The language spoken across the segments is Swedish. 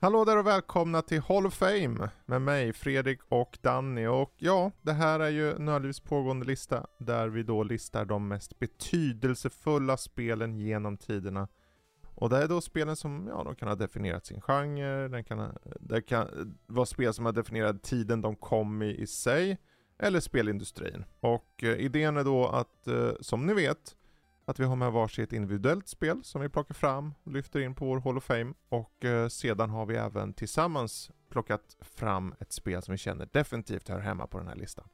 Hallå där och välkomna till Hall of Fame med mig, Fredrik och Danny. Och ja, det här är ju Nördlivs pågående lista där vi då listar de mest betydelsefulla spelen genom tiderna. Och det är då spelen som, ja, de kan ha definierat sin genre, den kan, det kan vara spel som har definierat tiden de kom i i sig, eller spelindustrin. Och eh, idén är då att, eh, som ni vet, att vi har med varsitt individuellt spel som vi plockar fram och lyfter in på vår Hall of Fame. Och eh, sedan har vi även tillsammans plockat fram ett spel som vi känner definitivt hör hemma på den här listan.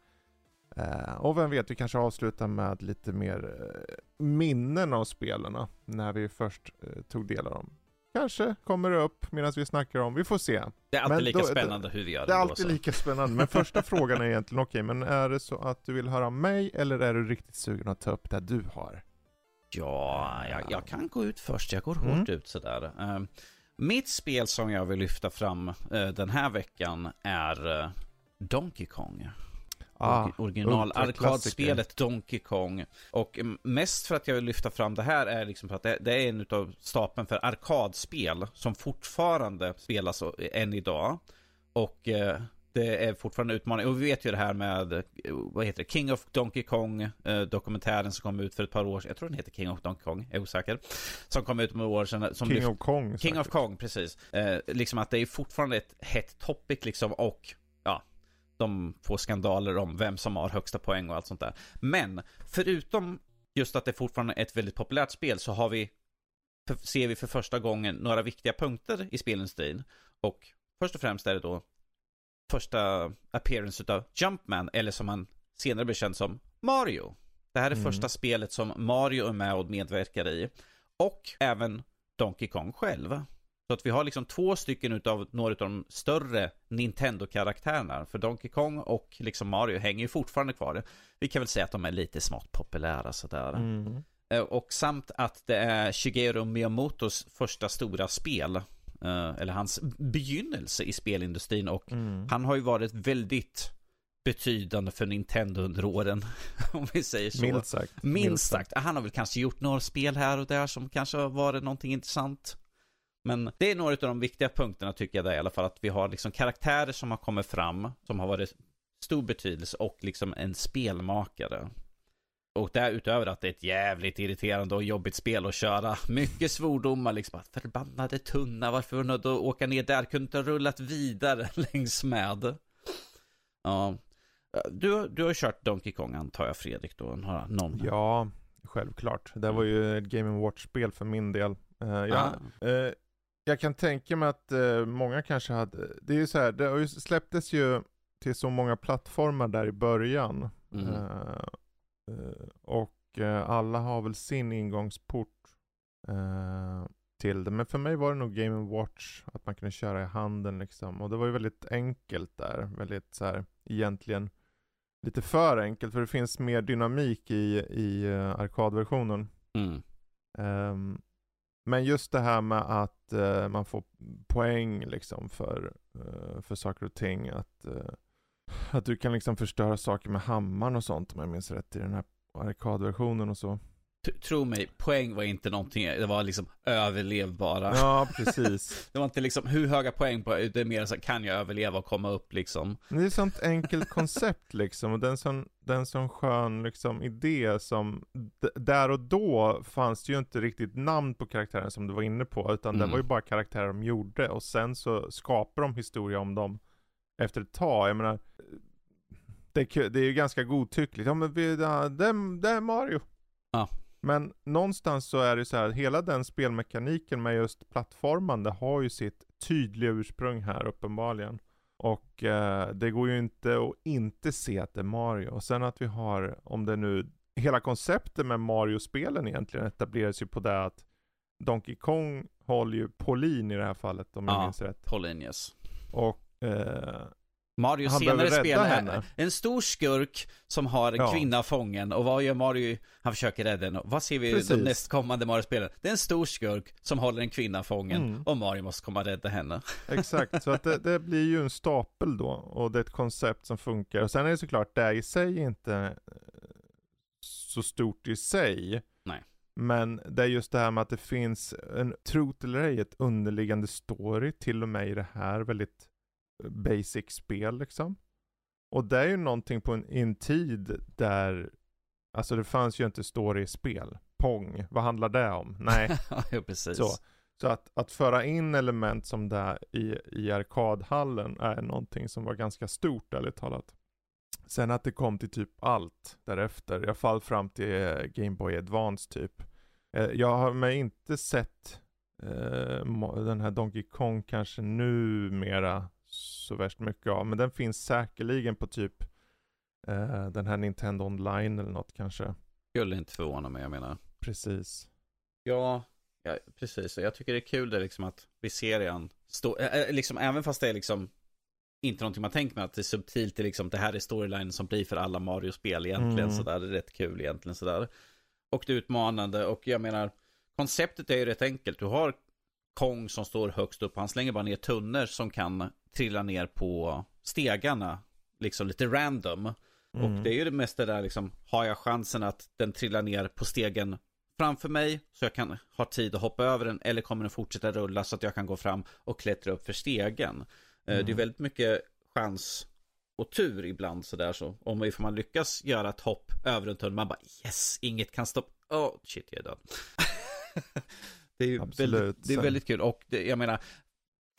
Eh, och vem vet, vi kanske avslutar med lite mer eh, minnen av spelarna när vi först tog del av dem. Kanske kommer det upp medan vi snackar om, vi får se. Det är alltid Men lika då- spännande hur vi gör Det är då, alltid så. lika spännande, men första frågan är egentligen okej, men är det så att du vill höra mig eller är du riktigt sugen att ta upp det du har? Ja, jag, jag kan gå ut först. Jag går Mm. hårt ut sådär. Eh, mitt spel som jag vill lyfta fram eh, den här veckan är eh, Donkey Kong. Ah, Original arkadspelet Donkey Kong. Och mest för att jag vill lyfta fram det här är liksom för att det, det är en av stapeln för arkadspel som fortfarande spelas än idag. Och eh, det är fortfarande utmaning. Och vi vet ju det här med, vad heter det, King of Donkey Kong, eh, dokumentären som kom ut för ett par år sedan. Jag tror den heter King of Donkey Kong, jag är osäker. Som kom ut för några år sedan. Som King lyft- of Kong. King of säkert. Kong, precis. Eh, liksom att det är fortfarande ett hett topic liksom och ja, de får skandaler om vem som har högsta poäng och allt sånt där. Men förutom just att det fortfarande är ett väldigt populärt spel så har vi, ser vi för första gången några viktiga punkter i spelindustrin. Och först och främst är det då första appearance utav Jumpman, eller som han senare blev känd som Mario. Det här är Mm. första spelet som Mario är med och medverkar i. Och även Donkey Kong själv. Så att vi har liksom två stycken utav några av de större Nintendo-karaktärerna. För Donkey Kong och liksom Mario hänger ju fortfarande kvar. Vi kan väl säga att de är lite smått populära sådär. Mm. Eh, Och samt att det är Shigeru Miyamotos första stora spel. Eh, Eller hans begynnelse i spelindustrin och Mm. han har ju varit väldigt betydande för Nintendo under åren. Om vi säger så. Minst sagt. Minst sagt. Han har väl kanske gjort några spel här och där som kanske har varit någonting intressant. Men det är några av de viktiga punkterna tycker jag det är, i alla fall. Att vi har liksom karaktärer som har kommit fram, som har varit stor betydelse och liksom en spelmakare. Och därutöver att det är ett jävligt irriterande och jobbigt spel att köra. Mycket svordomar liksom. Att Förbannade tunna, varför var du åka ner där? Kunde inte ha rullat vidare längs med. Ja. Du, du har kört Donkey Kong antar jag Fredrik då? Har någon? Ja, självklart. Det var ju ett Game Watch-spel för min del. Eh, jag, Ah. eh, jag kan tänka mig att eh, många kanske hade, det är ju så här, det släpptes ju till så många plattformar där i början. Mm. Eh, och eh, alla har väl sin ingångsport eh, till det. Men för mig var det nog Game Watch, att man kunde köra i handen liksom. Och det var ju väldigt enkelt där. Väldigt så här, egentligen lite för enkelt. För det finns mer dynamik i, i uh, arkadversionen. Mm. Ehm, men just det här med att eh, man får poäng liksom för, eh, för saker och ting. Att, eh, att du kan liksom förstöra saker med hammaren och sånt om jag minns rätt i den här arkadversionen och så. T- Tro mig, poäng var inte någonting, det var liksom överlevbara. Ja, precis. Det var inte liksom hur höga poäng på, det är mer så kan jag överleva och komma upp liksom. Men det är ett sånt enkelt koncept liksom. Och den som, den som skön liksom idé som, där och då fanns det ju inte riktigt namn på karaktären som du var inne på. Utan det Mm. var ju bara karaktärer de gjorde. Och sen så skapar de historia om dem efter ett tag. Jag menar, det är, ku- det är ju ganska godtyckligt. Ja men vi, det, är- det är Mario. Ja. Men någonstans så är det så här, hela den spelmekaniken med just plattformande har ju sitt tydliga ursprung här uppenbarligen. Och eh, det går ju inte att inte se att det är Mario. Och sen att vi har, om det nu, hela konceptet med Mario-spelen egentligen etableras ju på det att Donkey Kong håller ju Pauline i det här fallet om jag Ja. minns rätt. Polinius. Och eh, Mario Han senare behöver rädda spel är henne. en stor skurk som har en Ja. kvinna fången och vad gör Mario? Han försöker rädda henne. Vad ser vi i de nästkommande Mario-spelen? Det är en stor skurk som håller en kvinna fången Mm. och Mario måste komma och rädda henne. Exakt, så att det, det blir ju en stapel då och det är ett koncept som funkar. Och sen är det såklart, det är i sig inte eh, så stort i sig. Nej. Men det är just det här med att det finns en, tro eller ej, ett underliggande story till och med i det här väldigt eh, basic spel liksom. Och det är ju någonting på en, en tid där, alltså det fanns ju inte story i spel. Pong, vad handlar det om? Nej. ja, precis. Så, så att, att föra in element som det i, i arkadhallen är någonting som var ganska stort ärligt talat. Sen att det kom till typ allt därefter, alla fall fram till eh, Game Boy Advance typ. Eh, jag har mig inte sett eh, den här Donkey Kong kanske numera så värst mycket av, men den finns säkerligen på typ eh, den här Nintendo online eller något kanske. Skulle inte förvåna mig, jag menar. Precis. Ja, ja precis. Jag tycker det är kul det liksom att vi ser igen, stå, äh, liksom, även fast det är liksom inte någonting man tänker med att det är subtilt, det, är liksom, det här är storylinen som blir för alla Mario-spel egentligen mm. sådär, det är rätt kul egentligen sådär. Och det är utmanande och jag menar, konceptet är ju rätt enkelt, du har Kong som står högst upp, han slänger bara ner tunnor som kan trilla ner på stegarna, liksom lite random. Mm. Och det är ju det mesta där liksom, har jag chansen att den trillar ner på stegen framför mig så jag kan ha tid att hoppa över den eller kommer den fortsätta rulla så att jag kan gå fram och klättra upp för stegen. Mm. Det är mm. väldigt mycket chans och tur ibland sådär så. Om ifall man lyckas göra ett hopp över en tunnel, man bara yes, inget kan stoppa. Oh shit, jag är död. det är ju väldigt, det är väldigt kul och det, jag menar,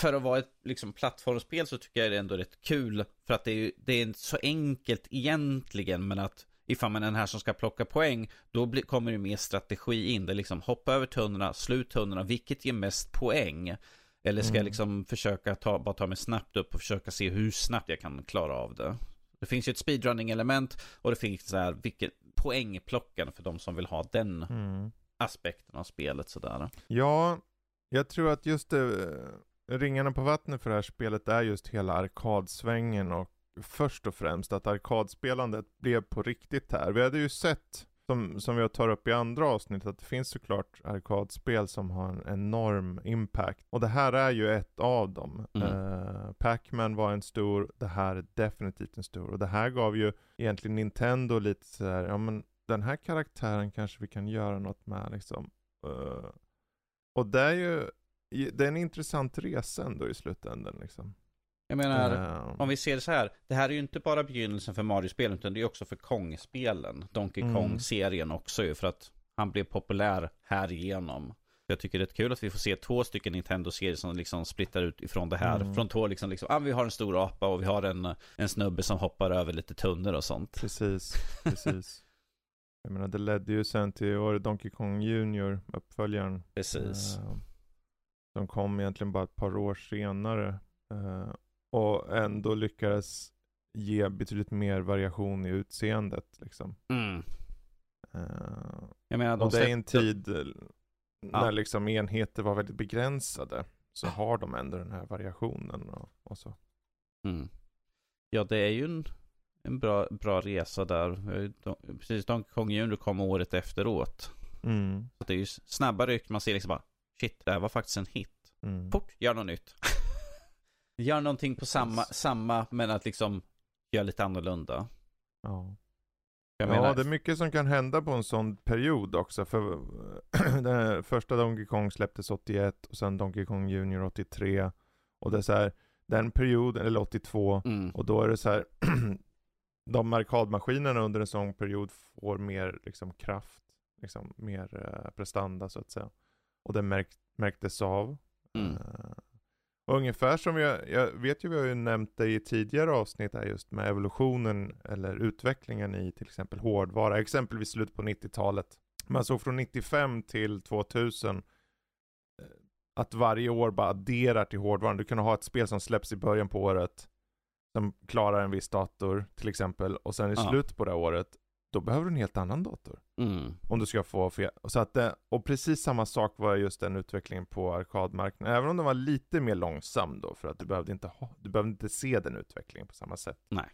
för att vara ett liksom, plattformsspel så tycker jag det är ändå rätt kul. För att det är, det är inte så enkelt egentligen, men att ifall man är den här som ska plocka poäng, då blir, kommer det mer strategi in. Det är liksom hoppa över tunnorna, slut tunnorna, vilket ger mest poäng? Eller ska mm. jag liksom försöka ta, bara ta mig snabbt upp och försöka se hur snabbt jag kan klara av det. Det finns ju ett speedrunning-element och det finns så här, vilket poängplockande för de som vill ha den mm. Aspekten av spelet sådär. Ja, jag tror att just det, ringarna på vattnet för det här spelet är just hela arkadsvängen och först och främst att arkadspelandet blev på riktigt här. Vi hade ju sett, som, som vi tar upp i andra avsnitt, att det finns såklart arkadspel som har en enorm impact. Och det här är ju ett av dem. Mm. Uh, Pac-Man var en stor, det här är definitivt en stor. Och det här gav ju egentligen Nintendo lite sådär, ja men den här karaktären kanske vi kan göra något med liksom. Uh, och det är ju, det är en intressant resa ändå i slutändan liksom. Jag menar, uh. om vi ser det så här. Det här är ju inte bara begynnelsen för Mario-spelen, utan det är också för Kong-spelen. Donkey mm. Kong-serien också ju, för att han blev populär här igenom. Jag tycker det är kul att vi får se två stycken Nintendo-serier som liksom splittar ut ifrån det här. Mm. Från två liksom, liksom, ah, vi har en stor apa och vi har en, en snubbe som hoppar över lite tunnor och sånt. Precis, precis. Jag menar, det ledde ju sen till, var Donkey Kong Junior, uppföljaren. Precis. Uh, som kom egentligen bara ett par år senare. Uh, och ändå lyckades ge betydligt mer variation i utseendet liksom. Mm. Uh, jag menar, de och det är en tid när liksom enheter var väldigt begränsade. Så har de ändå den här variationen och, och så. Mm. Ja, det är ju en, en bra, bra resa där. Precis, Donkey Kong Junior kom året efteråt. Mm. Så det är ju snabba ryck, man ser liksom bara Shit, det här var faktiskt en hit. Mm. Fort, gör något nytt. gör någonting på samma, samma, men att liksom göra lite annorlunda. Ja. Jag ja, det är mycket som kan hända på en sån period också. För den första Donkey Kong släpptes 81 och sen Donkey Kong Junior 83. Och det är så här, den perioden, eller 82, mm. och då är det så här, de arkadmaskinerna under en sån period får mer liksom kraft, liksom mer uh, prestanda så att säga. Och det märk, märktes av. Mm. Uh, ungefär som jag, jag vet ju, vi har ju nämnt det i tidigare avsnitt här just med evolutionen eller utvecklingen i till exempel hårdvara, exempelvis slutet på 90-talet. Man såg från 95 till 2000 eh, att varje år bara adderar till hårdvaran. Du kan ha ett spel som släpps i början på året som klarar en viss dator till exempel och sen i slutet på det året då behöver du en helt annan dator. Mm. Om du ska få fel. Så att det, och precis samma sak var just den utvecklingen på arkadmarknaden. Även om den var lite mer långsam då, för att du behövde inte, ha, du behövde inte se den utvecklingen på samma sätt. Nej.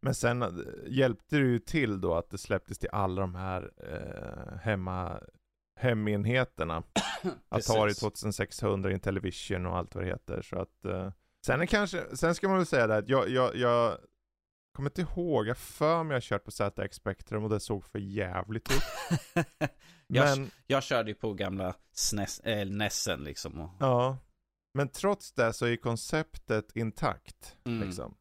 Men sen äh, hjälpte det ju till då att det släpptes till alla de här eh, hemma, hemenheterna. Atari 2600, Intellivision och allt vad det heter. Så att, eh, sen, är kanske, sen ska man väl säga det att jag, jag, jag kommer inte ihåg, jag för mig jag kört på ZX Spectrum och det såg för jävligt ut. jag, Men, jag körde ju på gamla SNES, äh, Nessen liksom. Och, ja. Men trots det så är konceptet intakt. Mm. Liksom.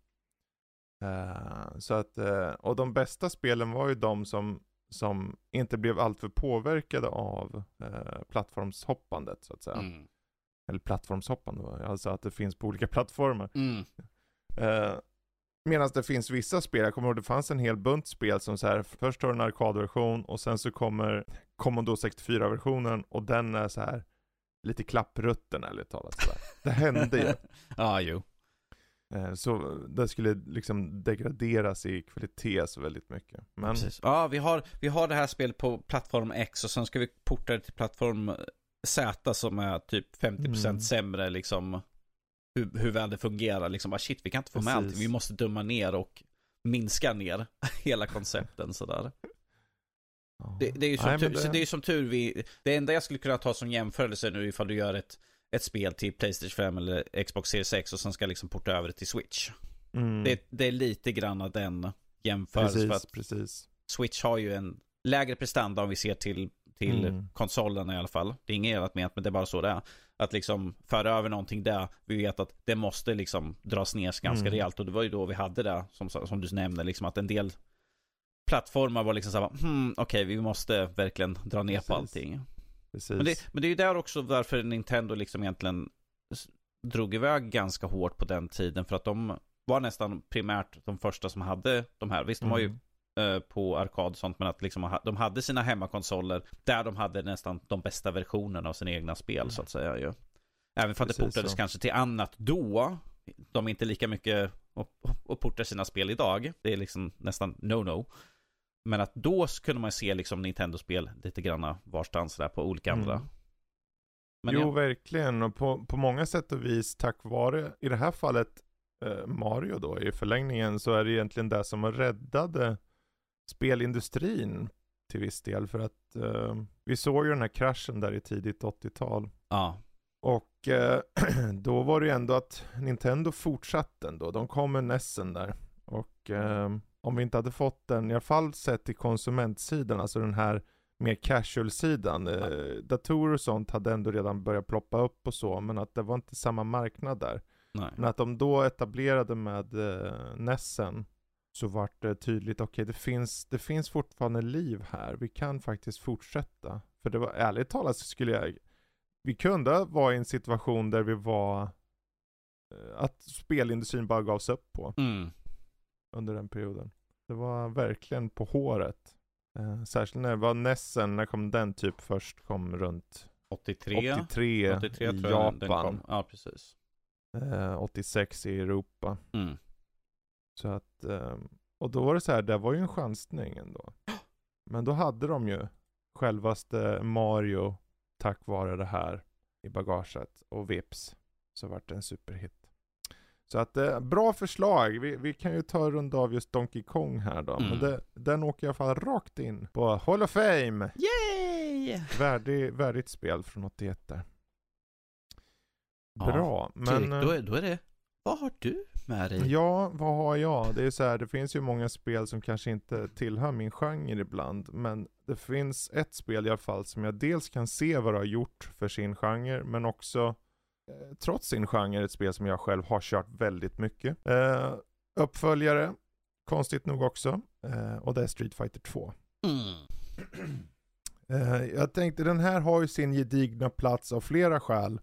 Eh, så att, eh, och de bästa spelen var ju de som, som inte blev alltför påverkade av uh, plattformshoppandet så att säga. mm. Eller plattformshoppande, alltså att det finns på olika plattformar. Mm. Uh, Medan det finns vissa spel, jag kommer ihåg det fanns en hel bunt spel som så här, först har du en arkadversion och sen så kommer Commodore 64-versionen och den är så här lite klapprutten ärligt talat. Så där. Det hände ju. ja, jo. Eh, Så det skulle liksom degraderas i kvalitet så väldigt mycket. Men Precis. Ja, vi har, vi har det här spelet på plattform X och sen ska vi porta det till plattform Z som är typ 50% Mm. sämre liksom hur, hur väl det fungerar. Liksom, ah, shit, vi kan inte få med Precis. allting. Vi måste dumma ner och minska ner hela koncepten sådär. Det, det är ju som, Nej, tur, det är som vi, det enda jag skulle kunna ta som jämförelse nu ifall du gör ett, ett spel till Playstation 5 eller Xbox Series X och sen ska liksom porta över det till Switch. mm, Det, det är lite grann den jämförelsen för precis, att precis. Switch har ju en lägre prestanda om vi ser till, till Mm. konsolerna i alla fall. Det är inget annat menat, men det är bara så det är. Att liksom föra över någonting där, vi vet att det måste liksom dras ner ganska Mm. rejält. Och det var ju då vi hade det, som, som du nämnde, liksom att en del plattformar var liksom såhär, hmm, okej, vi måste verkligen dra ner på Precis. allting. precis. Men det, men det är ju där också varför Nintendo liksom egentligen drog iväg ganska hårt på den tiden. För att de var nästan primärt de första som hade de här. Visst, de var ju Mm. På arkad och sånt, men att liksom, de hade sina hemmakonsoler där de hade nästan de bästa versionerna av sina egna spel så att säga ju. Även för att det portades så. kanske till annat då. De är inte lika mycket och, och portar sina spel idag. Det är liksom nästan no-no. Men att då kunde man se liksom Nintendo-spel lite granna varstans där på olika Mm. andra. Men jo, ja, verkligen. Och på, på många sätt och vis tack vare, i det här fallet, eh, Mario då i förlängningen, så är det egentligen det som räddade spelindustrin till viss del. För att eh, vi såg ju den här kraschen där i tidigt 80-tal. ja, Och eh, då var det ju ändå att Nintendo fortsatte ändå. De kom med Nessen där. Och eh, om vi inte hade fått den, i alla fall sett till konsumentsidan, alltså den här mer casual-sidan. Eh, datorer och sånt hade ändå redan börjat ploppa upp och så, men att det var inte samma marknad där. nej. Men att de då etablerade med eh, Nessen så vart det tydligt, okej det, finns, det finns fortfarande liv här, vi kan faktiskt fortsätta. För det var, ärligt talat så skulle jag, vi kunde vara i en situation där vi var, eh, att spelindustrin bara gavs upp på Mm. under den perioden. Det var verkligen på håret. Eh, särskilt när det var Nessen, när kom den typ först? Kom runt 83. 83, 83 i Japan. Ja, precis. Eh, 86 i Europa. Mm. Så att, ehm, och då var det så här, det var ju en chansning ändå. Men då hade de ju självaste Mario tack vare det här i bagaget och vips så vart det en superhit. Så att eh, bra förslag. Vi, vi kan ju ta runda av just Donkey Kong här då. Men Mm. det, den åker i alla fall rakt in på Hall of Fame. Yay! Värdig, värdigt spel från 81 där. Ja, Bra, men... Fredrik, eh, då är, då är det, vad har du med dig? Ja, vad har jag? Det är så här, det finns ju många spel som kanske inte tillhör min genre ibland, men det finns ett spel i alla fall som jag dels kan se vad det har gjort för sin genre, men också eh, trots sin genre ett spel som jag själv har kört väldigt mycket. Eh, uppföljare, konstigt nog också, eh, och det är Street Fighter 2. Mm. Eh, jag tänkte den här har ju sin gedigna plats av flera skäl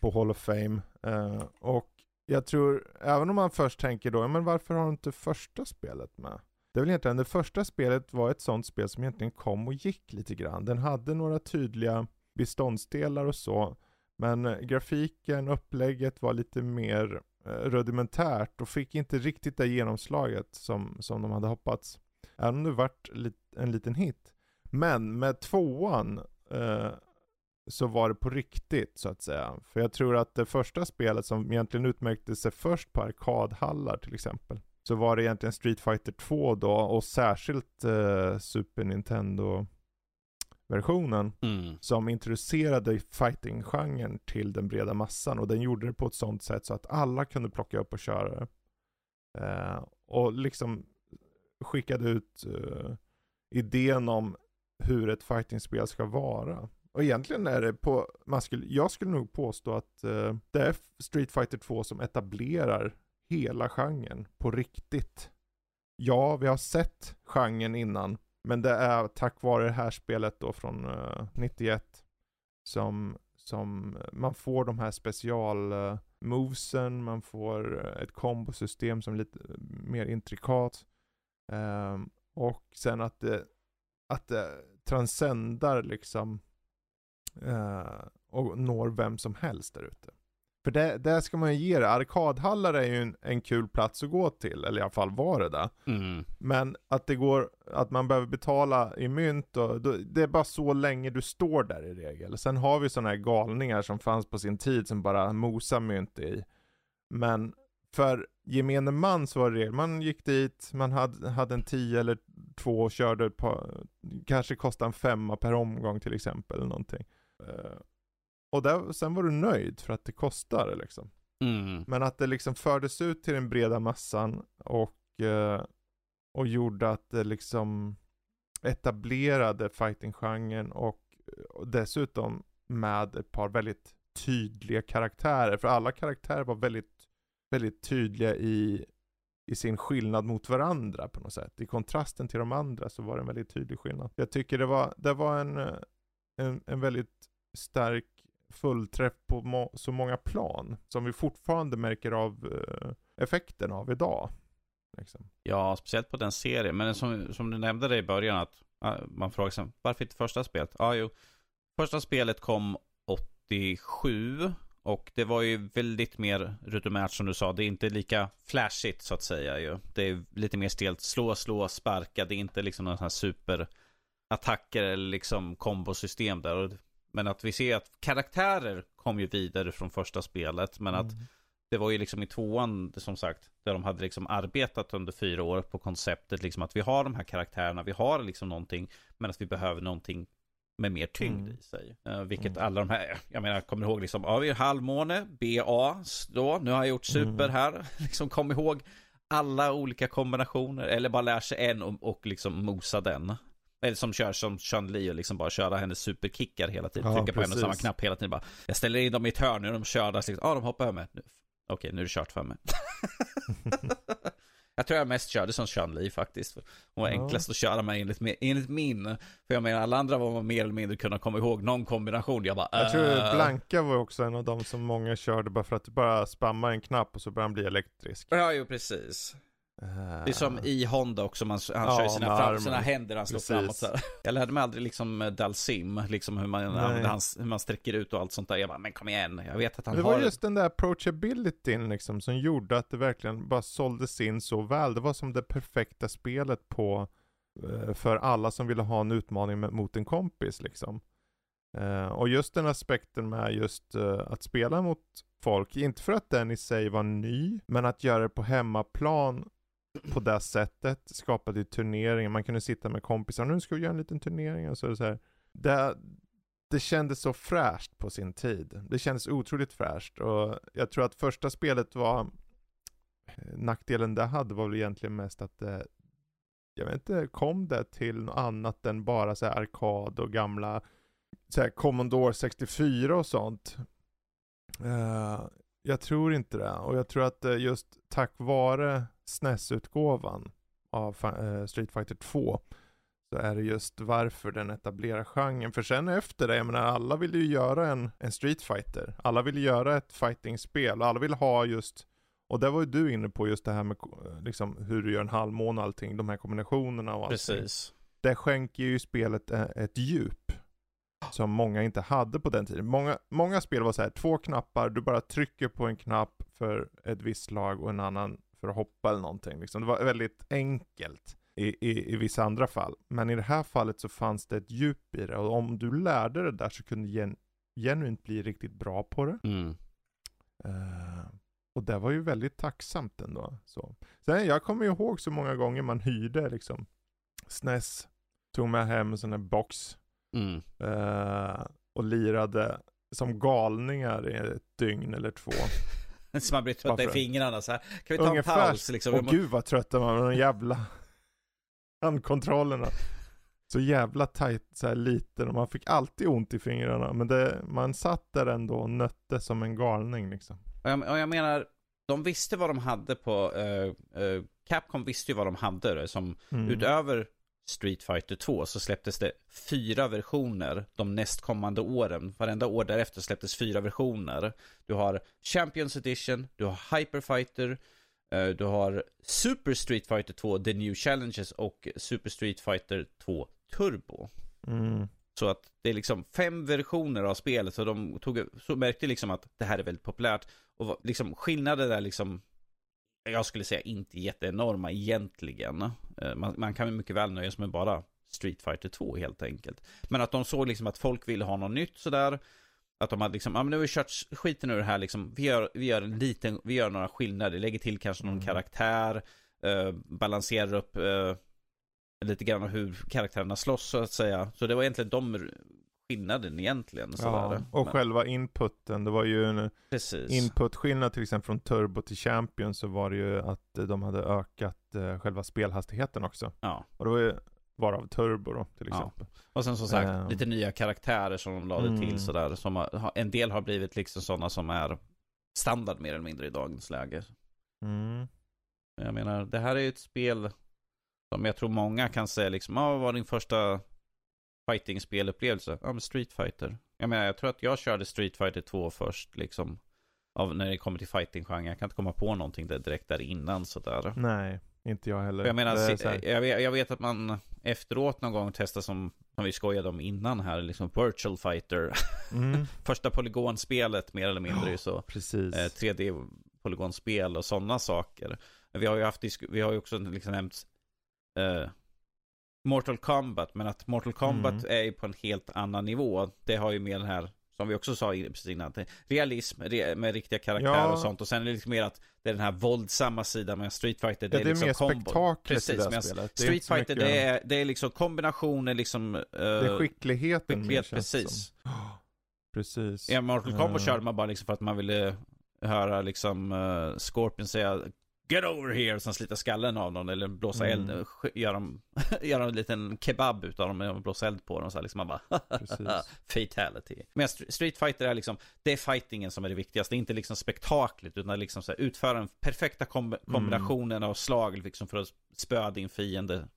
på Hall of Fame. Eh, och jag tror, även om man först tänker då, men varför har du inte första spelet med? Det är väl egentligen, det första spelet var ett sånt spel som egentligen kom och gick lite grann. Den hade några tydliga beståndsdelar och så. Men grafiken, upplägget var lite mer eh, rudimentärt och fick inte riktigt det genomslaget som, som de hade hoppats. Även om det vart en liten hit. Men med tvåan eh, så var det på riktigt så att säga. För jag tror att det första spelet som egentligen utmärkte sig först på arkadhallar till exempel. Så var det egentligen Street Fighter 2 då och särskilt eh, Super Nintendo versionen Mm. som introducerade fighting-genren till den breda massan och den gjorde det på ett sånt sätt så att alla kunde plocka upp och köra det. Eh, och liksom skickade ut uh, idén om hur ett fightingspel ska vara. Och egentligen är det på, man skulle, jag skulle nog påstå att uh, det är Street Fighter 2 som etablerar hela genren på riktigt. Ja, vi har sett genren innan, men det är tack vare det här spelet då från eh, uh, 91 som, som man får de här special uh, movesen, man får ett kombosystem som är lite mer intrikat. Um, och sen att det, att det transcendar liksom uh, och når vem som helst där ute. För det, det ska man ju ge det. Arkadhallar är ju en, en kul plats att gå till, eller i alla fall var det där. Mm. Men att det går, att man behöver betala i mynt och då, det är bara så länge du står där i regel. Sen har vi sådana här galningar som fanns på sin tid som bara mosar mynt i. Men för gemene man så var det man gick dit, man hade, hade en 10 eller två och körde par, kanske kostade en femma per omgång till exempel eller någonting. Uh, och där, sen var du nöjd för att det kostade liksom. Mm. Men att det liksom fördes ut till den breda massan och, uh, och gjorde att det liksom etablerade fighting-genren och, och dessutom med ett par väldigt tydliga karaktärer. För alla karaktärer var väldigt, väldigt tydliga i, i sin skillnad mot varandra på något sätt. I kontrasten till de andra så var det en väldigt tydlig skillnad. Jag tycker det var, det var en, en, en väldigt stark fullträff på må så många plan. Som vi fortfarande märker av uh, effekten av idag. Liksom. Ja, speciellt på den serien. Men som, som du nämnde det i början att uh, man frågar sig varför inte första spelet? Ja, ah, jo. Första spelet kom 87 och det var ju väldigt mer rutinärt som du sa. Det är inte lika flashigt så att säga ju. Det är lite mer stelt. Slå, slå, sparka. Det är inte liksom några sådana här superattacker eller liksom kombosystem där. Men att vi ser att karaktärer kom ju vidare från första spelet. Men att mm. det var ju liksom i tvåan, som sagt, där de hade liksom arbetat under fyra år på konceptet. Liksom att vi har de här karaktärerna, vi har liksom någonting. Men att vi behöver någonting med mer tyngd mm. i sig. Uh, vilket mm. alla de här, jag menar, jag kommer ihåg liksom, ja vi halvmåne, BA, då, nu har jag gjort super mm. här. liksom kom ihåg alla olika kombinationer, eller bara lär sig en och, och liksom mosa den. Eller som kör som Chun Li och liksom bara köra hennes superkickar hela tiden. Ja, Trycka på en och samma knapp hela tiden bara. Jag ställer in dem i ett hörn nu, de kör där. Liksom, ja, de hoppar över mig. Okej, nu är det kört för mig. jag tror jag mest körde som Chun Li faktiskt. Hon var ja. enklast att köra med enligt, enligt min. För jag menar alla andra var mer eller mindre kunna komma ihåg någon kombination. Jag bara Jag tror äh... Blanka var också en av de som många körde bara för att du bara spammar en knapp och så börjar den bli elektrisk. Ja, jo precis. Det är som i Honda också, man, han ja, kör sina, fram, sina händer, han slår Precis. framåt så här. Jag lärde mig aldrig liksom eh, Dalsim, liksom hur man, hans, hur man sträcker ut och allt sånt där. Jag bara, men kom igen, jag vet att han det har... Det var just den där approachabilityn liksom som gjorde att det verkligen bara såldes in så väl. Det var som det perfekta spelet på, eh, för alla som ville ha en utmaning mot en kompis liksom. Och just den aspekten med just att spela mot folk, inte för att den i sig var ny, men att göra det på hemmaplan på det sättet skapade ju turneringar. Man kunde sitta med kompisar, nu ska vi göra en liten turnering. Och så, så här. Det, det kändes så fräscht på sin tid. Det kändes otroligt fräscht och jag tror att första spelet var eh, Nackdelen det hade var väl egentligen mest att det Jag vet inte, kom det till något annat än bara så här arkad och gamla så här Commodore 64 och sånt. Uh, jag tror inte det. Och jag tror att just tack vare SNES-utgåvan av eh, Street Fighter 2 så är det just varför den etablerar genren. För sen efter det, jag menar alla vill ju göra en, en Street Fighter. Alla vill göra ett fighting-spel och alla vill ha just och där var ju du inne på just det här med liksom, hur du gör en halvmåne och allting, de här kombinationerna och allting. Precis. Det skänker ju spelet eh, ett djup som många inte hade på den tiden. Många, många spel var så här, två knappar, du bara trycker på en knapp för ett visst slag och en annan för att hoppa eller någonting. Liksom. Det var väldigt enkelt i, i, i vissa andra fall. Men i det här fallet så fanns det ett djup i det och om du lärde det där så kunde du gen, genuint bli riktigt bra på det. Mm. Uh, och det var ju väldigt tacksamt ändå. Så. Sen jag kommer ihåg så många gånger man hyrde liksom SNES, tog med hem en sån här box Mm. Uh, och lirade som galningar i ett dygn eller två. så man blir trött i fingrarna så här. Kan vi ta Ungefär. en paus liksom? Åh gud vad trött man var, någon jävla handkontrollerna. Så jävla tight, så här liten och man fick alltid ont i fingrarna. Men det, man satt där ändå och nötte som en galning liksom. Och jag, och jag menar, de visste vad de hade på, uh, uh, Capcom visste ju vad de hade. Som mm. utöver Street Fighter 2 så släpptes det fyra versioner de nästkommande åren. Varenda år därefter släpptes fyra versioner. Du har Champions Edition, du har Hyper Fighter, uh, du har Super Street Fighter 2, The New Challenges och Super Street Fighter 2 Turbo. Mm. Så att det är liksom fem versioner av spelet. Så de tog, så märkte liksom att det här är väldigt populärt. Och liksom skillnaden är liksom, jag skulle säga inte jätteenorma egentligen. Eh, man, man kan mycket väl nöja sig med bara Street Fighter 2 helt enkelt. Men att de såg liksom att folk ville ha något nytt sådär. Att de hade liksom, ja men nu har vi kört skiten ur det här liksom. Vi gör, vi gör en liten, vi gör några skillnader. Lägger till kanske någon mm. karaktär. Eh, balanserar upp eh, lite grann hur karaktärerna slåss så att säga. Så det var egentligen de skillnaden egentligen. Ja, och Men... själva inputen, det var ju en Precis. inputskillnad till exempel från Turbo till Champion så var det ju att de hade ökat eh, själva spelhastigheten också. Ja. Och det var ju varav Turbo då till exempel. Ja. Och sen som sagt uh... lite nya karaktärer som de lade mm. till sådär. Som har, en del har blivit liksom sådana som är standard mer eller mindre i dagens läge. Mm. Jag menar, det här är ju ett spel som jag tror många kan säga liksom, ah, vad var din första fighting-spelupplevelse? Ja, men Street Fighter. Jag menar, jag tror att jag körde Street Fighter 2 först liksom. Av när det kommer till fighting-genren. Jag kan inte komma på någonting där direkt där innan sådär. Nej, inte jag heller. Jag menar, jag vet, jag vet, att man efteråt någon gång testar som, som vi skojade om innan här, liksom Virtual Fighter. Mm. Första polygonspelet mer eller mindre oh, så. Precis. Eh, 3D-polygonspel och sådana saker. Vi har ju haft, vi har ju också liksom nämnt uh, Mortal Kombat, men att Mortal Kombat mm. är på en helt annan nivå. Det har ju mer den här, som vi också sa precis innan, realism re med riktiga karaktärer ja. och sånt. Och sen är det liksom mer att det är den här våldsamma sidan med Street Fighter. Det, ja, det är, liksom mer spektaklet i det här spelet. Street Fighter, det är, det är liksom kombinationer liksom. Uh, det är skickligheten skicklighet, precis. Precis. Ja, Mortal Kombat uh. körde man bara liksom för att man ville höra liksom uh, Scorpion säga Get over here! Som slita skallen av någon eller blåsa mm. eld, göra dem, göra en liten kebab utav dem och blåsa eld på dem så här, liksom man bara Fatality. Men Street Fighter är liksom, det är fightingen som är det viktigaste, det är inte liksom spektaklet utan liksom så här, utföra den perfekta kom kombinationen mm. av slag liksom för att spöa din fiende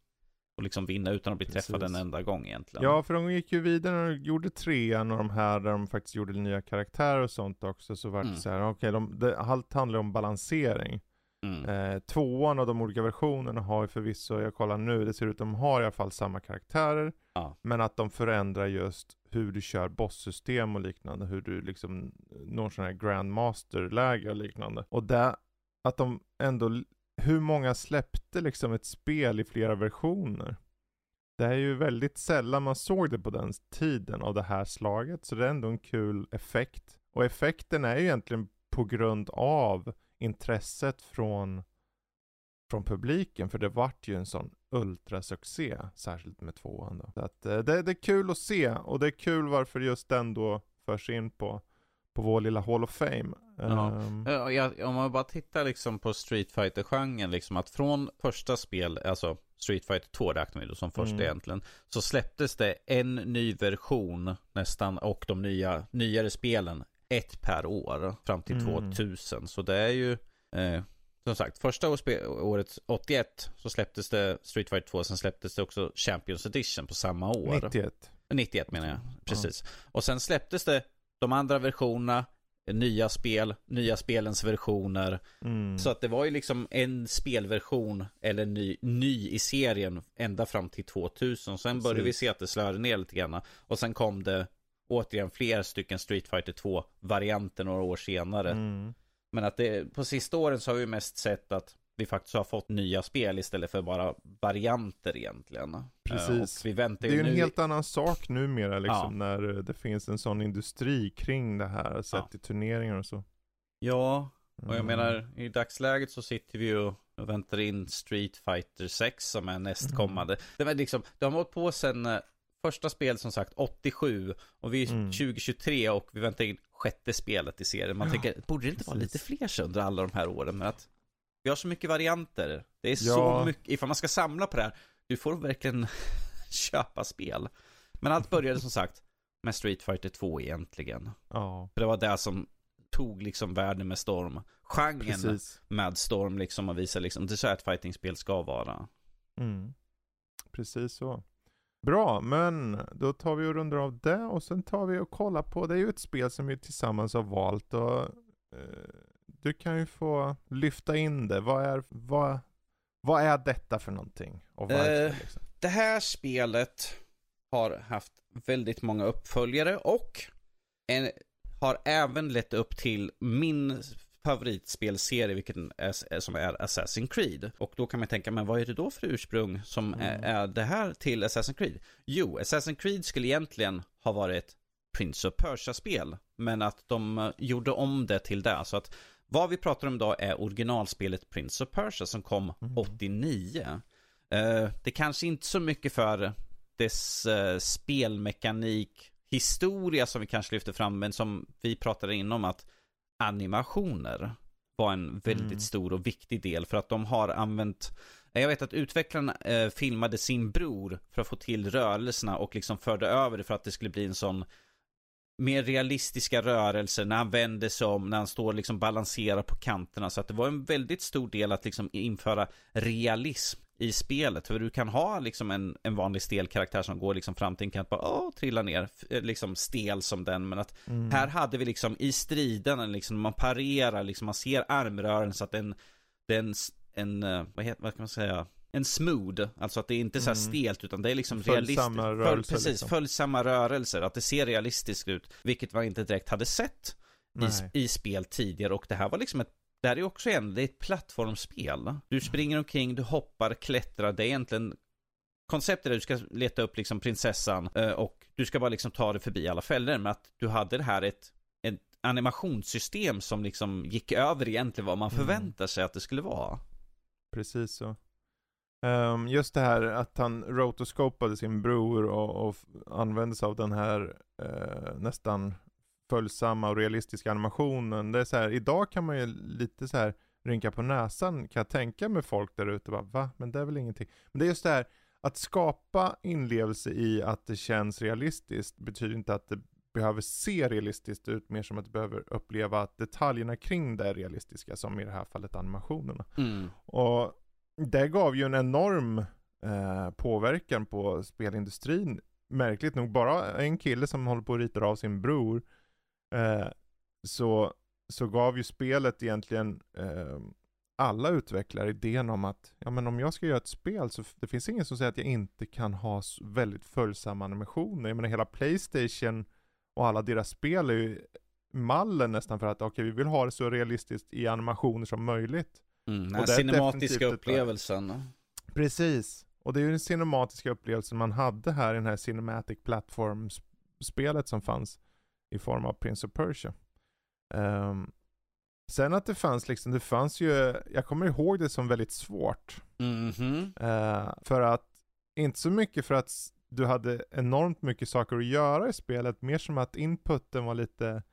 och liksom vinna utan att bli Precis. träffad en enda gång egentligen. Ja, för de gick ju vidare och gjorde trean och de här där de faktiskt gjorde nya karaktärer och sånt också. Så var det mm. så här, okej, okay, allt handlar om balansering. Mm. Eh, tvåan av de olika versionerna har ju förvisso, jag kollar nu, det ser ut att de har i alla fall samma karaktärer. Ja. Men att de förändrar just hur du kör bosssystem och liknande. Hur du liksom når sådana här grandmaster-läge och liknande. Och det, att de ändå, hur många släppte liksom ett spel i flera versioner? Det är ju väldigt sällan man såg det på den tiden av det här slaget. Så det är ändå en kul effekt. Och effekten är ju egentligen på grund av intresset från, från publiken. För det vart ju en sån ultrasuccé, särskilt med tvåan då. Så att eh, det, det är kul att se och det är kul varför just den då förs in på på vår lilla Hall of Fame. Ja. Um... Ja, om man bara tittar liksom på Street fighter genren liksom att från första spel, alltså Street Fighter 2 räknar vi då som första mm. egentligen, så släpptes det en ny version nästan och de nya, nyare spelen ett per år fram till mm. 2000. Så det är ju eh, som sagt, första året 81 så släpptes det Street Fighter 2, sen släpptes det också Champions Edition på samma år. 91. 91 menar jag, precis. Ja. Och sen släpptes det de andra versionerna, nya spel, nya spelens versioner. Mm. Så att det var ju liksom en spelversion eller ny, ny i serien ända fram till 2000. Sen började vi se att det slöade ner lite grann. Och sen kom det återigen fler stycken Street Fighter 2-varianter några år senare. Mm. Men att det, på sista åren så har vi mest sett att vi faktiskt har fått nya spel istället för bara varianter egentligen. Precis. Uh, det är ju en nu... helt annan sak numera liksom, ja. när det finns en sån industri kring det här, sett ja. i turneringar och så. Ja, och jag mm. menar i dagsläget så sitter vi ju och väntar in Street Fighter 6 som är nästkommande. Mm. Det var liksom, de har hållit på sedan eh, första spel som sagt 87 och vi är mm. 2023 och vi väntar in sjätte spelet i serien. Man ja, tänker, borde det inte precis. vara lite fler under alla de här åren? Men att vi har så mycket varianter. Det är ja. så mycket, ifall man ska samla på det här. du får verkligen köpa spel. Men allt började som sagt med Street Fighter 2 egentligen. Ja. För det var det som tog liksom världen med storm. Genren Precis. med storm liksom och visade liksom, det är så här ett fightingspel ska vara. Mm. Precis så. Bra, men då tar vi och rundar av det och sen tar vi och kollar på, det är ju ett spel som vi tillsammans har valt och eh, du kan ju få lyfta in det. Vad är, vad, vad är detta för någonting? Och varför Eh, liksom? Det här spelet har haft väldigt många uppföljare och en, har även lett upp till min favoritspelserie, vilken är, som är Assassin's Creed. Och då kan man tänka, men vad är det då för ursprung som Mm. är, det här till Assassin's Creed? Jo, Assassin's Creed skulle egentligen ha varit Prince of Persia-spel, men att de eh, gjorde om det till det. Så att vad vi pratar om idag är originalspelet Prince of Persia som kom Mm. 89. Eh, det kanske inte så mycket för dess eh, spelmekanik, historia som vi kanske lyfter fram, men som vi pratade inom att animationer var en väldigt Mm. stor och viktig del för att de har använt jag vet att utvecklarna eh, filmade sin bror för att få till rörelserna och liksom förde över det för att det skulle bli en sån mer realistiska rörelser när han vänder sig om, när han står och liksom balanserar på kanterna. Så att det var en väldigt stor del att liksom införa realism i spelet. För du kan ha liksom en, en vanlig stel karaktär som går liksom fram till en kant bara åh, trillar ner, eh, liksom stel som den. Men att Mm. här hade vi liksom i striden, liksom man parerar, liksom man ser armrörelsen så att den, den, en, eh, vad heter, vad kan man säga? En smooth, alltså att det är inte så här Mm. stelt utan det är liksom Följsamma realistiskt. rörelser, precis, liksom. följsamma rörelser, att det ser realistiskt ut. Vilket man inte direkt hade sett i, i spel tidigare och det här var liksom ett det här är också en, det är ett plattformsspel. Du springer omkring, du hoppar, klättrar, det är egentligen Konceptet är att du ska leta upp liksom prinsessan eh, och du ska bara liksom ta dig förbi alla fällor men att du hade det här ett, ett animationssystem som liksom gick över egentligen vad man Mm. förväntar sig att det skulle vara. Precis så. Ehm, just det här att han rotoscopade sin bror och, och använde sig av den här eh, nästan följsamma och realistiska animationen. Det är så här, idag kan man ju lite så här rynka på näsan kan jag tänka med folk där ute. Va? Men det är väl ingenting. Men det är just det här att skapa inlevelse i att det känns realistiskt betyder inte att det behöver se realistiskt ut, mer som att du behöver uppleva att detaljerna kring det är realistiska, som i det här fallet animationerna. Mm. Och det gav ju en enorm eh, påverkan på spelindustrin. Märkligt nog, bara en kille som håller på att rita av sin bror, eh, så, så gav ju spelet egentligen eh, alla utvecklare idén om att, ja men om jag ska göra ett spel så det finns ingen som säger att jag inte kan ha väldigt följsamma animationer. Jag menar hela Playstation och alla deras spel är ju mallen nästan för att okej vi vill ha det så realistiskt i animationer som möjligt. Mm. Den cinematiska upplevelsen. Precis. Och det är ju den cinematiska upplevelsen man hade här i den här Cinematic Platform-spelet som fanns i form av Prince of Persia. Ehm, sen att det fanns liksom, det fanns ju, jag kommer ihåg det som väldigt svårt. Mhm. Eh, för att, inte så mycket för att du hade enormt mycket saker att göra i spelet, mer som att inputen var lite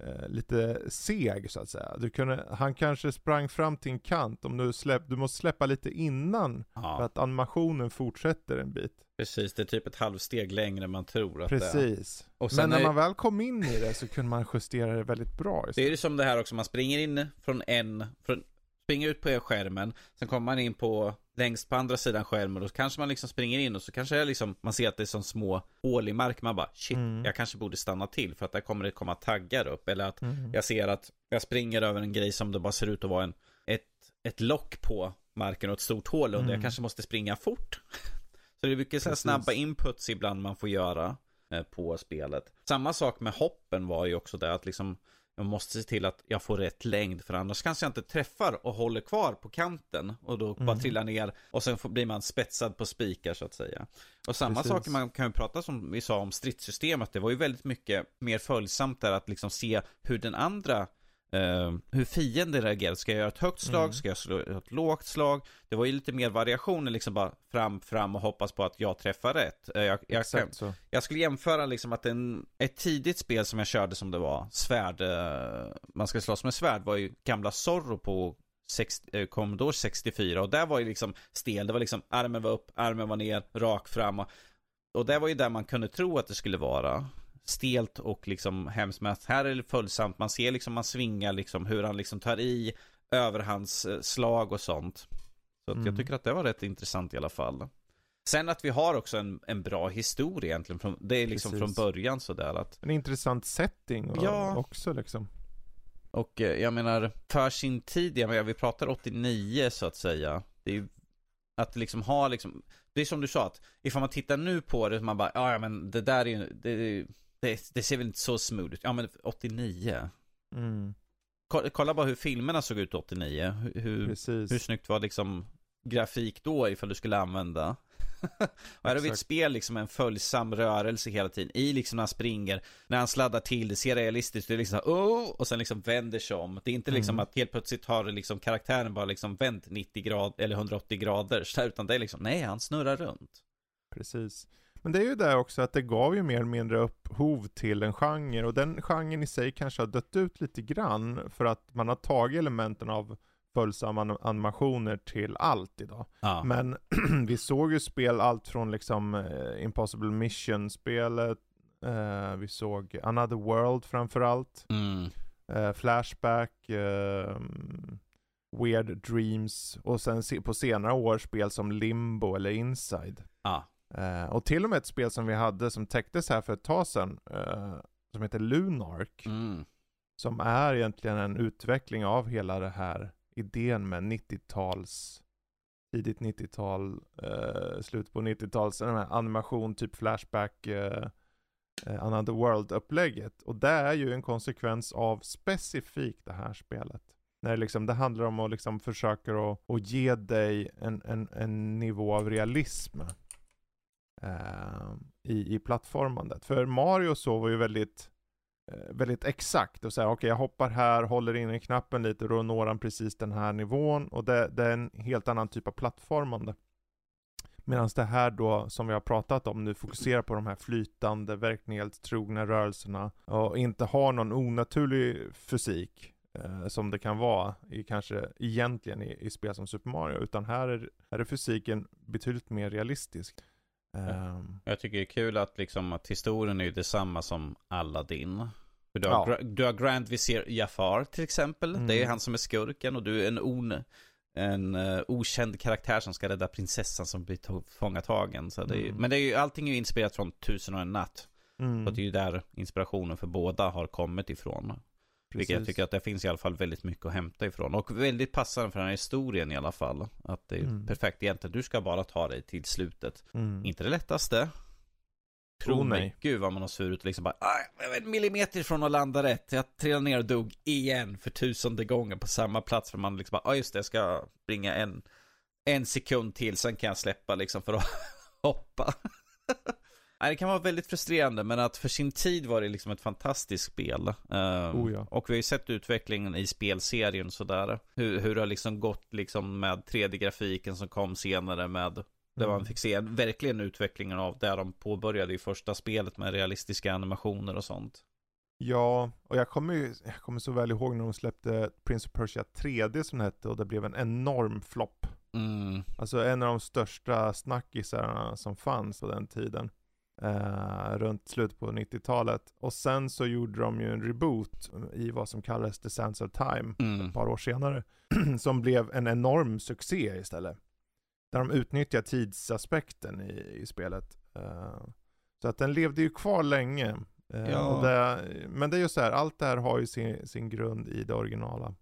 eh, lite seg så att säga. Du kunde, han kanske sprang fram till en kant, om du släpp, du måste släppa lite innan för Ja, att animationen fortsätter en bit. precis. Det är typ ett halvsteg längre än man tror att det är. Precis. Men när är- man väl kom in i det så kunde man justera det väldigt bra. Det är ju som det här också, man springer in från en, från, springer ut på skärmen, sen kommer man in på längst på andra sidan skärmen och så kanske man liksom springer in och så kanske det är liksom, man ser att det är som små hål i marken, man bara shit, Mm. jag kanske borde stanna till för att där kommer det komma taggar upp. Eller att Mm. jag ser att jag springer över en grej som det bara ser ut att vara en, ett, ett lock på marken och ett stort hål under. Mm. Jag kanske måste springa fort. Så det är mycket så snabba inputs ibland man får göra eh, på spelet. Samma sak med hoppen var ju också det att liksom jag måste se till att jag får rätt längd för annars kanske jag inte träffar och håller kvar på kanten och då bara Mm. trillar ner och sen får, blir man spetsad på spikar så att säga. Och samma sak man kan ju prata som vi sa om stridssystemet. Det var ju väldigt mycket mer följsamt där att liksom se hur den andra eh, hur fienden reagerar. Ska jag göra ett högt slag? Mm. Ska jag slå ett lågt slag? Det var ju lite mer variationer liksom bara fram, fram och hoppas på att jag träffar rätt. Eh, Jag, jag, kan, jag skulle jämföra liksom att en, ett tidigt spel som jag körde som det var, svärd, eh, man ska slåss med svärd, var ju gamla Zorro på 60, Commodore 64 och där var ju liksom stel. Det var liksom armen var upp, armen var ner, rak fram. Och, och det var ju där man kunde tro att det skulle vara. Stelt och liksom hemskt. Men här är det följsamt. Man ser liksom, man svingar liksom hur han liksom tar i överhandsslag och sånt. Så mm. jag tycker att det var rätt intressant i alla fall. Sen att vi har också en, en bra historia egentligen. Från, det är liksom Precis. från början sådär att. En intressant setting ja. också liksom. Och eh, jag menar, för sin tid, jag menar, vi pratar 89 så att säga. Det är ju att liksom ha liksom, det är som du sa att ifall man tittar nu på det, man bara, ja men det där är ju, det, det, det, ser väl inte så smooth ut. Ja men 89. Mm. Kolla bara hur filmerna såg ut 89. Hur, hur snyggt var liksom grafik då ifall du skulle använda och här har vi ett spel liksom en följsam rörelse hela tiden i liksom när han springer, när han sladdar till, det ser realistiskt ut, det är liksom oh, och sen liksom vänder sig om. Det är inte liksom mm. att helt plötsligt har liksom karaktären bara liksom vänt 90 grader eller 180 grader, utan det är liksom, nej han snurrar runt. Precis. Men det är ju det också att det gav ju mer eller mindre upphov till en genre och den genren i sig kanske har dött ut lite grann för att man har tagit elementen av följsamma animationer till allt idag. Ja. Men vi såg ju spel allt från liksom eh, Impossible Mission-spelet, eh, vi såg Another World framförallt, mm. eh, Flashback, eh, Weird Dreams och sen se på senare år spel som Limbo eller Inside. Ja. Eh, och till och med ett spel som vi hade som täcktes här för ett tag sedan, eh, som heter Lunark. Mm. Som är egentligen en utveckling av hela det här idén med 90-tals, tidigt 90-tal, eh, slut på 90-tals, animation, typ Flashback, eh, Another World-upplägget. Och det är ju en konsekvens av specifikt det här spelet. När det, liksom, det handlar om att liksom försöka att, att ge dig en, en, en nivå av realism eh, i, i plattformandet. För Mario så var ju väldigt Eh, väldigt exakt och säga okej okay, jag hoppar här, håller in knappen lite och då når han precis den här nivån och det, det är en helt annan typ av plattformande. Medan det här då, som vi har pratat om nu, fokuserar på de här flytande, verklighetstrogna rörelserna och inte har någon onaturlig fysik eh, som det kan vara i kanske egentligen i, i spel som Super Mario, utan här är, här är fysiken betydligt mer realistisk. Um, jag tycker det är kul att, liksom, att historien är detsamma som Aladdin. Du har, ja. du har Grand Vizier Jafar till exempel. Mm. Det är mm. han som är skurken och du är en, on, en uh, okänd karaktär som ska rädda prinsessan som blir tillfångatagen. Så det är, mm. Men det är ju, allting är ju inspirerat från Tusen och en natt. Mm. Så det är ju där inspirationen för båda har kommit ifrån. Vilket jag tycker att det finns i alla fall väldigt mycket att hämta ifrån. Och väldigt passande för den här historien i alla fall. Att det är mm. perfekt egentligen. Du ska bara ta dig till slutet. Mm. Inte det lättaste. Tro oh, mig. Gud vad man har svurit liksom bara. Jag var en millimeter från att landa rätt. Jag trillade ner och dog igen för tusende gången på samma plats. För man liksom bara, ja just det, jag ska springa en, en sekund till. Sen kan jag släppa liksom för att hoppa. Nej, det kan vara väldigt frustrerande, men att för sin tid var det liksom ett fantastiskt spel. Uh, oh ja. Och vi har ju sett utvecklingen i spelserien sådär. Hur, hur det har liksom gått liksom med 3D-grafiken som kom senare med där man mm. fick se verkligen utvecklingen av där de påbörjade i första spelet med realistiska animationer och sånt. Ja, och jag kommer ju, jag kommer så väl ihåg när de släppte Prince of Persia 3D som det hette och det blev en enorm flopp. Mm. Alltså en av de största snackisarna som fanns på den tiden eh, runt slutet på 90-talet. Och sen så gjorde de ju en reboot i vad som kallades The Sands of Time mm. ett par år senare. som blev en enorm succé istället. Där de utnyttjar tidsaspekten i, i spelet. Eh, så att den levde ju kvar länge. Eh, ja. Det, men det är ju så här, allt det här har ju sin, sin grund i det originala.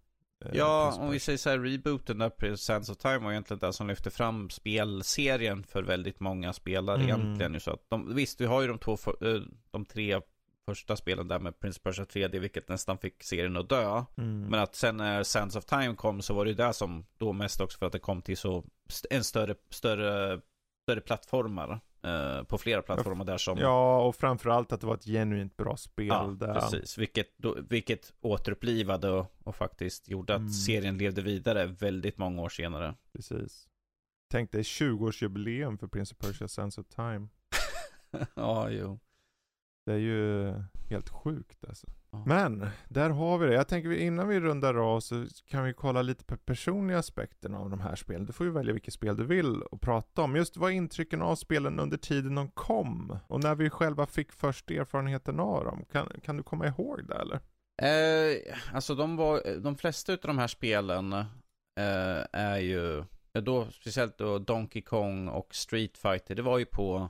Eh, ja, om vi säger så här, rebooten där, Sands of Time var egentligen det som lyfte fram spelserien för väldigt många spelare mm. egentligen. Så att de, visst, vi har ju de, två eh, de tre första spelen där med Prince Persia 3D, vilket nästan fick serien att dö. Mm. Men att sen när Sands of Time kom så var det ju det som då mest också för att det kom till så en större, större, större plattformar. Eh, på flera plattformar där som... Ja, och framförallt att det var ett genuint bra spel ja, där. precis. Vilket, då, vilket återupplivade och, och faktiskt gjorde att mm. serien levde vidare väldigt många år senare. Precis. Tänk dig 20-årsjubileum för Prince of Persia Sense of Time. ja, jo. Det är ju helt sjukt alltså. Men, där har vi det. Jag tänker innan vi rundar av så kan vi kolla lite på personliga aspekterna av de här spelen. Du får ju välja vilket spel du vill och prata om. Just vad intrycken av spelen under tiden de kom? Och när vi själva fick först erfarenheten av dem. Kan, kan du komma ihåg det eller? Eh, alltså de, var, de flesta av de här spelen eh, är ju, då, speciellt då Donkey Kong och Street Fighter, det var ju på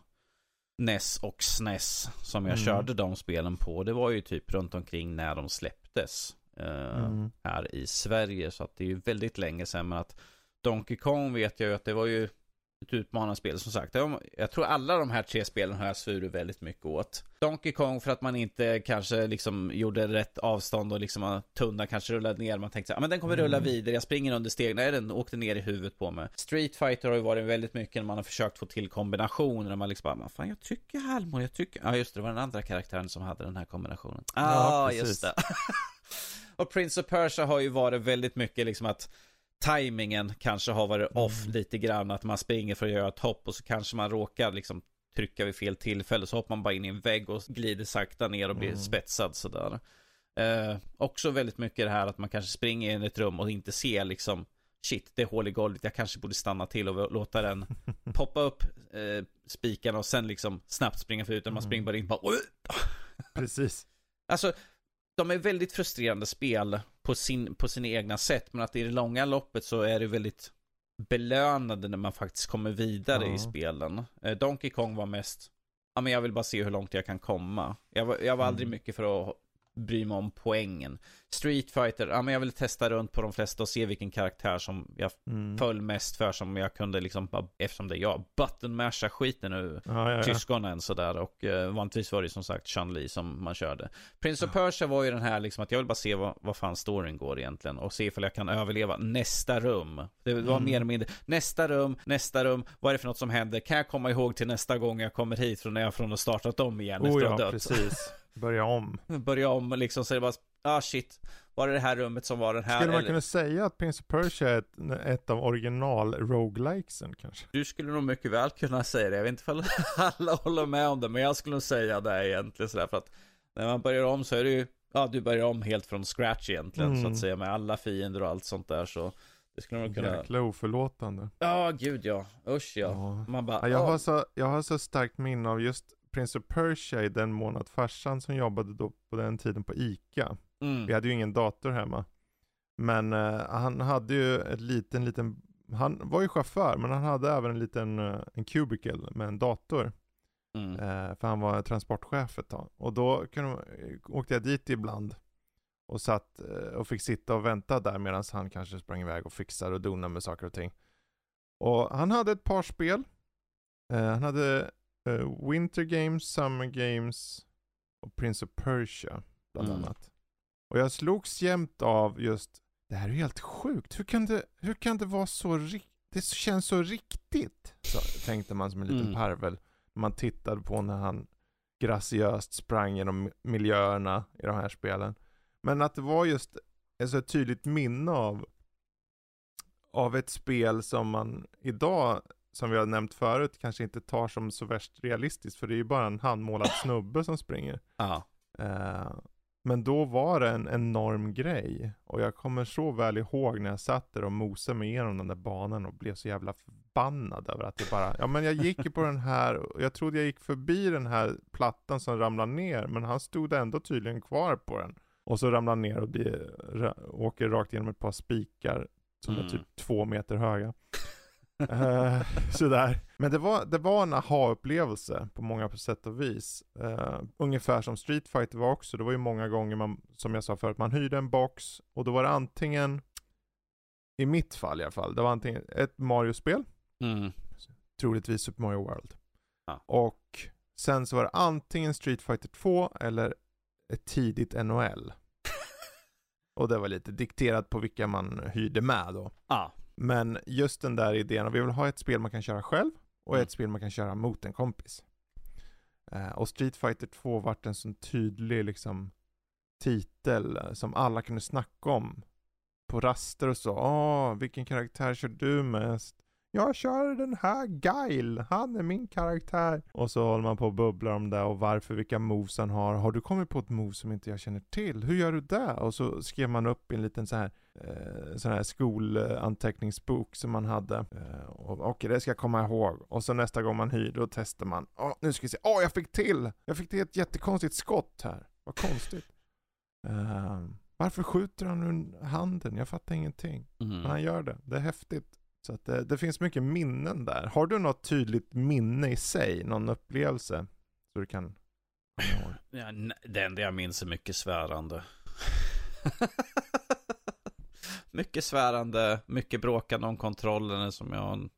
NES och SNES som jag mm. körde de spelen på. Det var ju typ runt omkring när de släpptes eh, mm. här i Sverige. Så att det är ju väldigt länge sedan. Men att Donkey Kong vet jag ju att det var ju ett utmanande spel. Som sagt, jag tror alla de här tre spelen har jag svurit väldigt mycket åt. Donkey Kong för att man inte kanske liksom gjorde rätt avstånd och liksom tunna kanske rullade ner. Man tänkte så men den kommer rulla mm. vidare, jag springer under steg. Nej, den åkte ner i huvudet på mig. Street Fighter har ju varit väldigt mycket när man har försökt få till kombinationer. Man liksom bara, fan jag tycker halvmål, jag tycker... Ja just det, det var den andra karaktären som hade den här kombinationen. Ah, ja, just det. och Prince of Persia har ju varit väldigt mycket liksom att timingen kanske har varit off mm. lite grann. Att man springer för att göra ett hopp och så kanske man råkar liksom trycka vid fel tillfälle. Så hoppar man bara in i en vägg och glider sakta ner och blir mm. spetsad sådär. Eh, också väldigt mycket det här att man kanske springer in i ett rum och inte ser liksom Shit, det är hål i golvet, jag kanske borde stanna till och låta den poppa upp eh, spikarna och sen liksom snabbt springa för utan man springer bara in bara Precis. Alltså, de är väldigt frustrerande spel på, sin, på sina egna sätt. Men att i det långa loppet så är det väldigt belönande när man faktiskt kommer vidare ja. i spelen. Eh, Donkey Kong var mest, ja men jag vill bara se hur långt jag kan komma. Jag var, jag var mm. aldrig mycket för att bry mig om poängen. Street Fighter, ja men jag vill testa runt på de flesta och se vilken karaktär som jag mm. föll mest för som jag kunde liksom, eftersom det är jag, button-masha skiten ur ja, ja, ja. syskonen sådär och uh, vanligtvis var det som sagt Chun-Li som man körde. Prince of Persia var ju den här liksom att jag vill bara se vad, vad fan storyn går egentligen och se ifall jag kan överleva nästa rum. Det var mm. mer eller mindre, nästa rum, nästa rum, vad är det för något som händer? Kan jag komma ihåg till nästa gång jag kommer hit från när jag från och startat om igen oh, efter att ha dött? precis. Börja om. Börja om liksom, så det bara, ah shit. Var det det här rummet som var den här? Skulle man eller? kunna säga att Prince of Persia är ett, ett av original roguelikesen kanske? Du skulle nog mycket väl kunna säga det. Jag vet inte om alla håller med om det, men jag skulle nog säga det egentligen sådär. För att när man börjar om så är det ju, ja du börjar om helt från scratch egentligen mm. så att mm. säga. Med alla fiender och allt sånt där så. Det skulle man kunna... Jäkla oförlåtande. Ja, gud ja. Usch ja. ja. Man bara, ja, jag, har så, jag har så starkt minne av just Prince of Persia i den månad farsan som jobbade då på den tiden på ICA. Mm. Vi hade ju ingen dator hemma. Men uh, han hade ju en liten, liten, han var ju chaufför men han hade även en liten, uh, en cubicle med en dator. Mm. Uh, för han var transportchef ett tag. Och då kunde, åkte jag dit ibland. Och satt och fick sitta och vänta där medan han kanske sprang iväg och fixade och donade med saker och ting. Och han hade ett par spel. han hade Uh, Winter Games, Summer Games och Prince of Persia bland mm. annat. Och jag slogs jämt av just, det här är helt sjukt. Hur kan det, hur kan det vara så riktigt? Det känns så riktigt. Så tänkte man som en liten mm. parvel. Man tittade på när han graciöst sprang genom miljöerna i de här spelen. Men att det var just ett så tydligt minne av av ett spel som man idag som vi har nämnt förut, kanske inte tar som så värst realistiskt, för det är ju bara en handmålad snubbe som springer. Ja. Uh, men då var det en enorm grej. Och jag kommer så väl ihåg när jag satt där och mosade mig igenom den där banan och blev så jävla förbannad över att det bara, ja men jag gick ju på den här, och jag trodde jag gick förbi den här plattan som ramlade ner, men han stod ändå tydligen kvar på den. Och så ramlar ner och blir, åker rakt igenom ett par spikar som mm. är typ två meter höga uh, sådär. Men det var, det var en aha-upplevelse på många sätt och vis. Uh, ungefär som Street Fighter var också. Det var ju många gånger man, som jag sa förut, man hyrde en box och då var det antingen, i mitt fall i alla fall, det var antingen ett Mario-spel, mm. troligtvis Super Mario World. Ja. Och sen så var det antingen Street Fighter 2 eller ett tidigt NHL. och det var lite dikterat på vilka man hyrde med då. Ja. Men just den där idén, vi vill ha ett spel man kan köra själv och mm. ett spel man kan köra mot en kompis. Uh, och Street Fighter 2 vart en sån tydlig liksom titel uh, som alla kunde snacka om på raster och så. Åh, vilken karaktär kör du mest? Jag kör den här Guile, han är min karaktär. Och så håller man på och bubblar om det och varför, vilka moves han har. Har du kommit på ett move som inte jag känner till? Hur gör du det? Och så skrev man upp i en liten så här eh, sån här skolanteckningsbok som man hade. Eh, och okej, det ska jag komma ihåg. Och så nästa gång man hyr, då testar man. Åh, nu ska vi se. Åh, jag fick till! Jag fick till ett jättekonstigt skott här. Vad konstigt. Eh, varför skjuter han ur handen? Jag fattar ingenting. Mm. Men han gör det. Det är häftigt. Så att det, det finns mycket minnen där. Har du något tydligt minne i sig? Någon upplevelse? Så du kan? Ja, det enda jag minns är mycket svärande. mycket svärande, mycket bråkande om kontrollen som jag,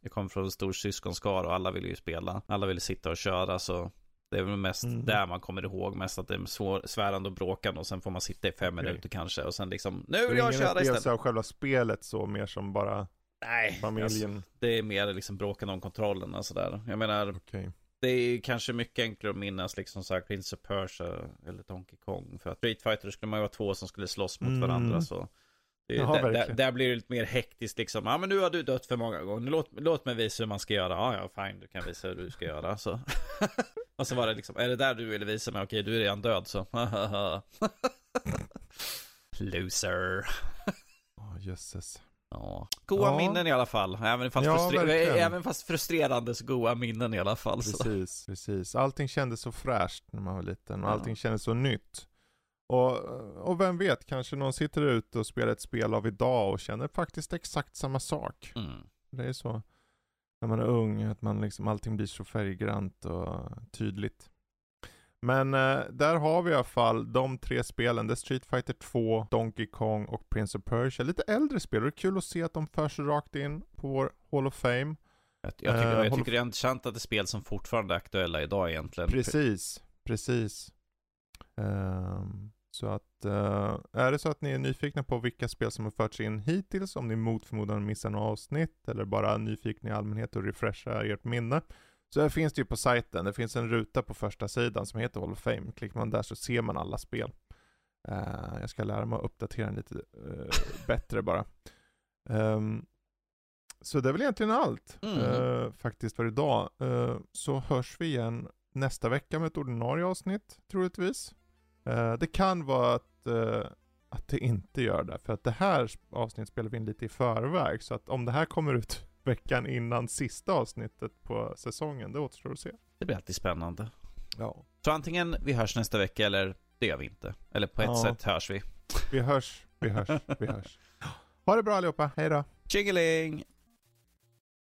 jag kommer från en stor syskonskara och alla ville ju spela. Alla ville sitta och köra så det är väl mest Mm. där man kommer ihåg mest att det är svår, svärande och bråkande och sen får man sitta i fem Okej. minuter kanske och sen liksom nu Det vill är jag ingen köra istället. av själva spelet så, mer som bara Nej, alltså, familjen. det är mer liksom bråkande om kontrollen och sådär. Jag menar, Okej. det är kanske mycket enklare att minnas liksom så här Prince of Persia eller Donkey Kong. För att Street Fighter skulle man ju vara två som skulle slåss mot Mm. varandra så. Det, Ja, där, där, där blir det lite mer hektiskt liksom. Ja men nu har du dött för många gånger. Låt, låt mig visa hur man ska göra. Ja ja fine, du kan visa hur du ska göra. Så. och så var det liksom, är det där du ville visa mig? Okej, du är redan död så. Loser. Ja, jösses. Ja. Goa Ja. minnen i alla fall. Även fast, Ja, även fast frustrerande så goa minnen i alla fall. Så. Precis, precis. Allting kändes så fräscht när man var liten och Ja. allting kändes så nytt. Och, och vem vet, kanske någon sitter ute och spelar ett spel av idag och känner faktiskt exakt samma sak. Mm. Det är så när man är ung, att man liksom, allting blir så färggrant och tydligt. Men eh, där har vi i alla fall de tre spelen. Det är Street Fighter 2, Donkey Kong och Prince of Persia. Lite äldre spel och det är kul att se att de förs rakt in på vår Hall of Fame. Jag, jag, tycker, Eh, jag tycker det är intressant att det är spel som fortfarande är aktuella idag egentligen. Precis, precis. Ehm, så att, eh, är det så att ni är nyfikna på vilka spel som har förts in hittills, om ni mot förmodan missar några avsnitt, eller bara nyfikna i allmänhet och refresha ert minne, så här finns det ju på sajten, det finns en ruta på första sidan som heter Hall of Fame. Klickar man där så ser man alla spel. Eh, jag ska lära mig att uppdatera den lite eh, bättre bara. Ehm, så det är väl egentligen allt Mm. eh, faktiskt för idag. Så hörs vi igen nästa vecka med ett ordinarie avsnitt troligtvis. Det kan vara att, att det inte gör det, för att det här avsnittet spelar vi in lite i förväg, så att om det här kommer ut veckan innan sista avsnittet på säsongen, det återstår att se. Det blir alltid spännande. Ja. Så antingen vi hörs nästa vecka eller det gör vi inte. Eller på ett Ja. sätt hörs vi. Vi hörs, vi hörs, vi hörs. Ha det bra allihopa, hej då! Tjingeling!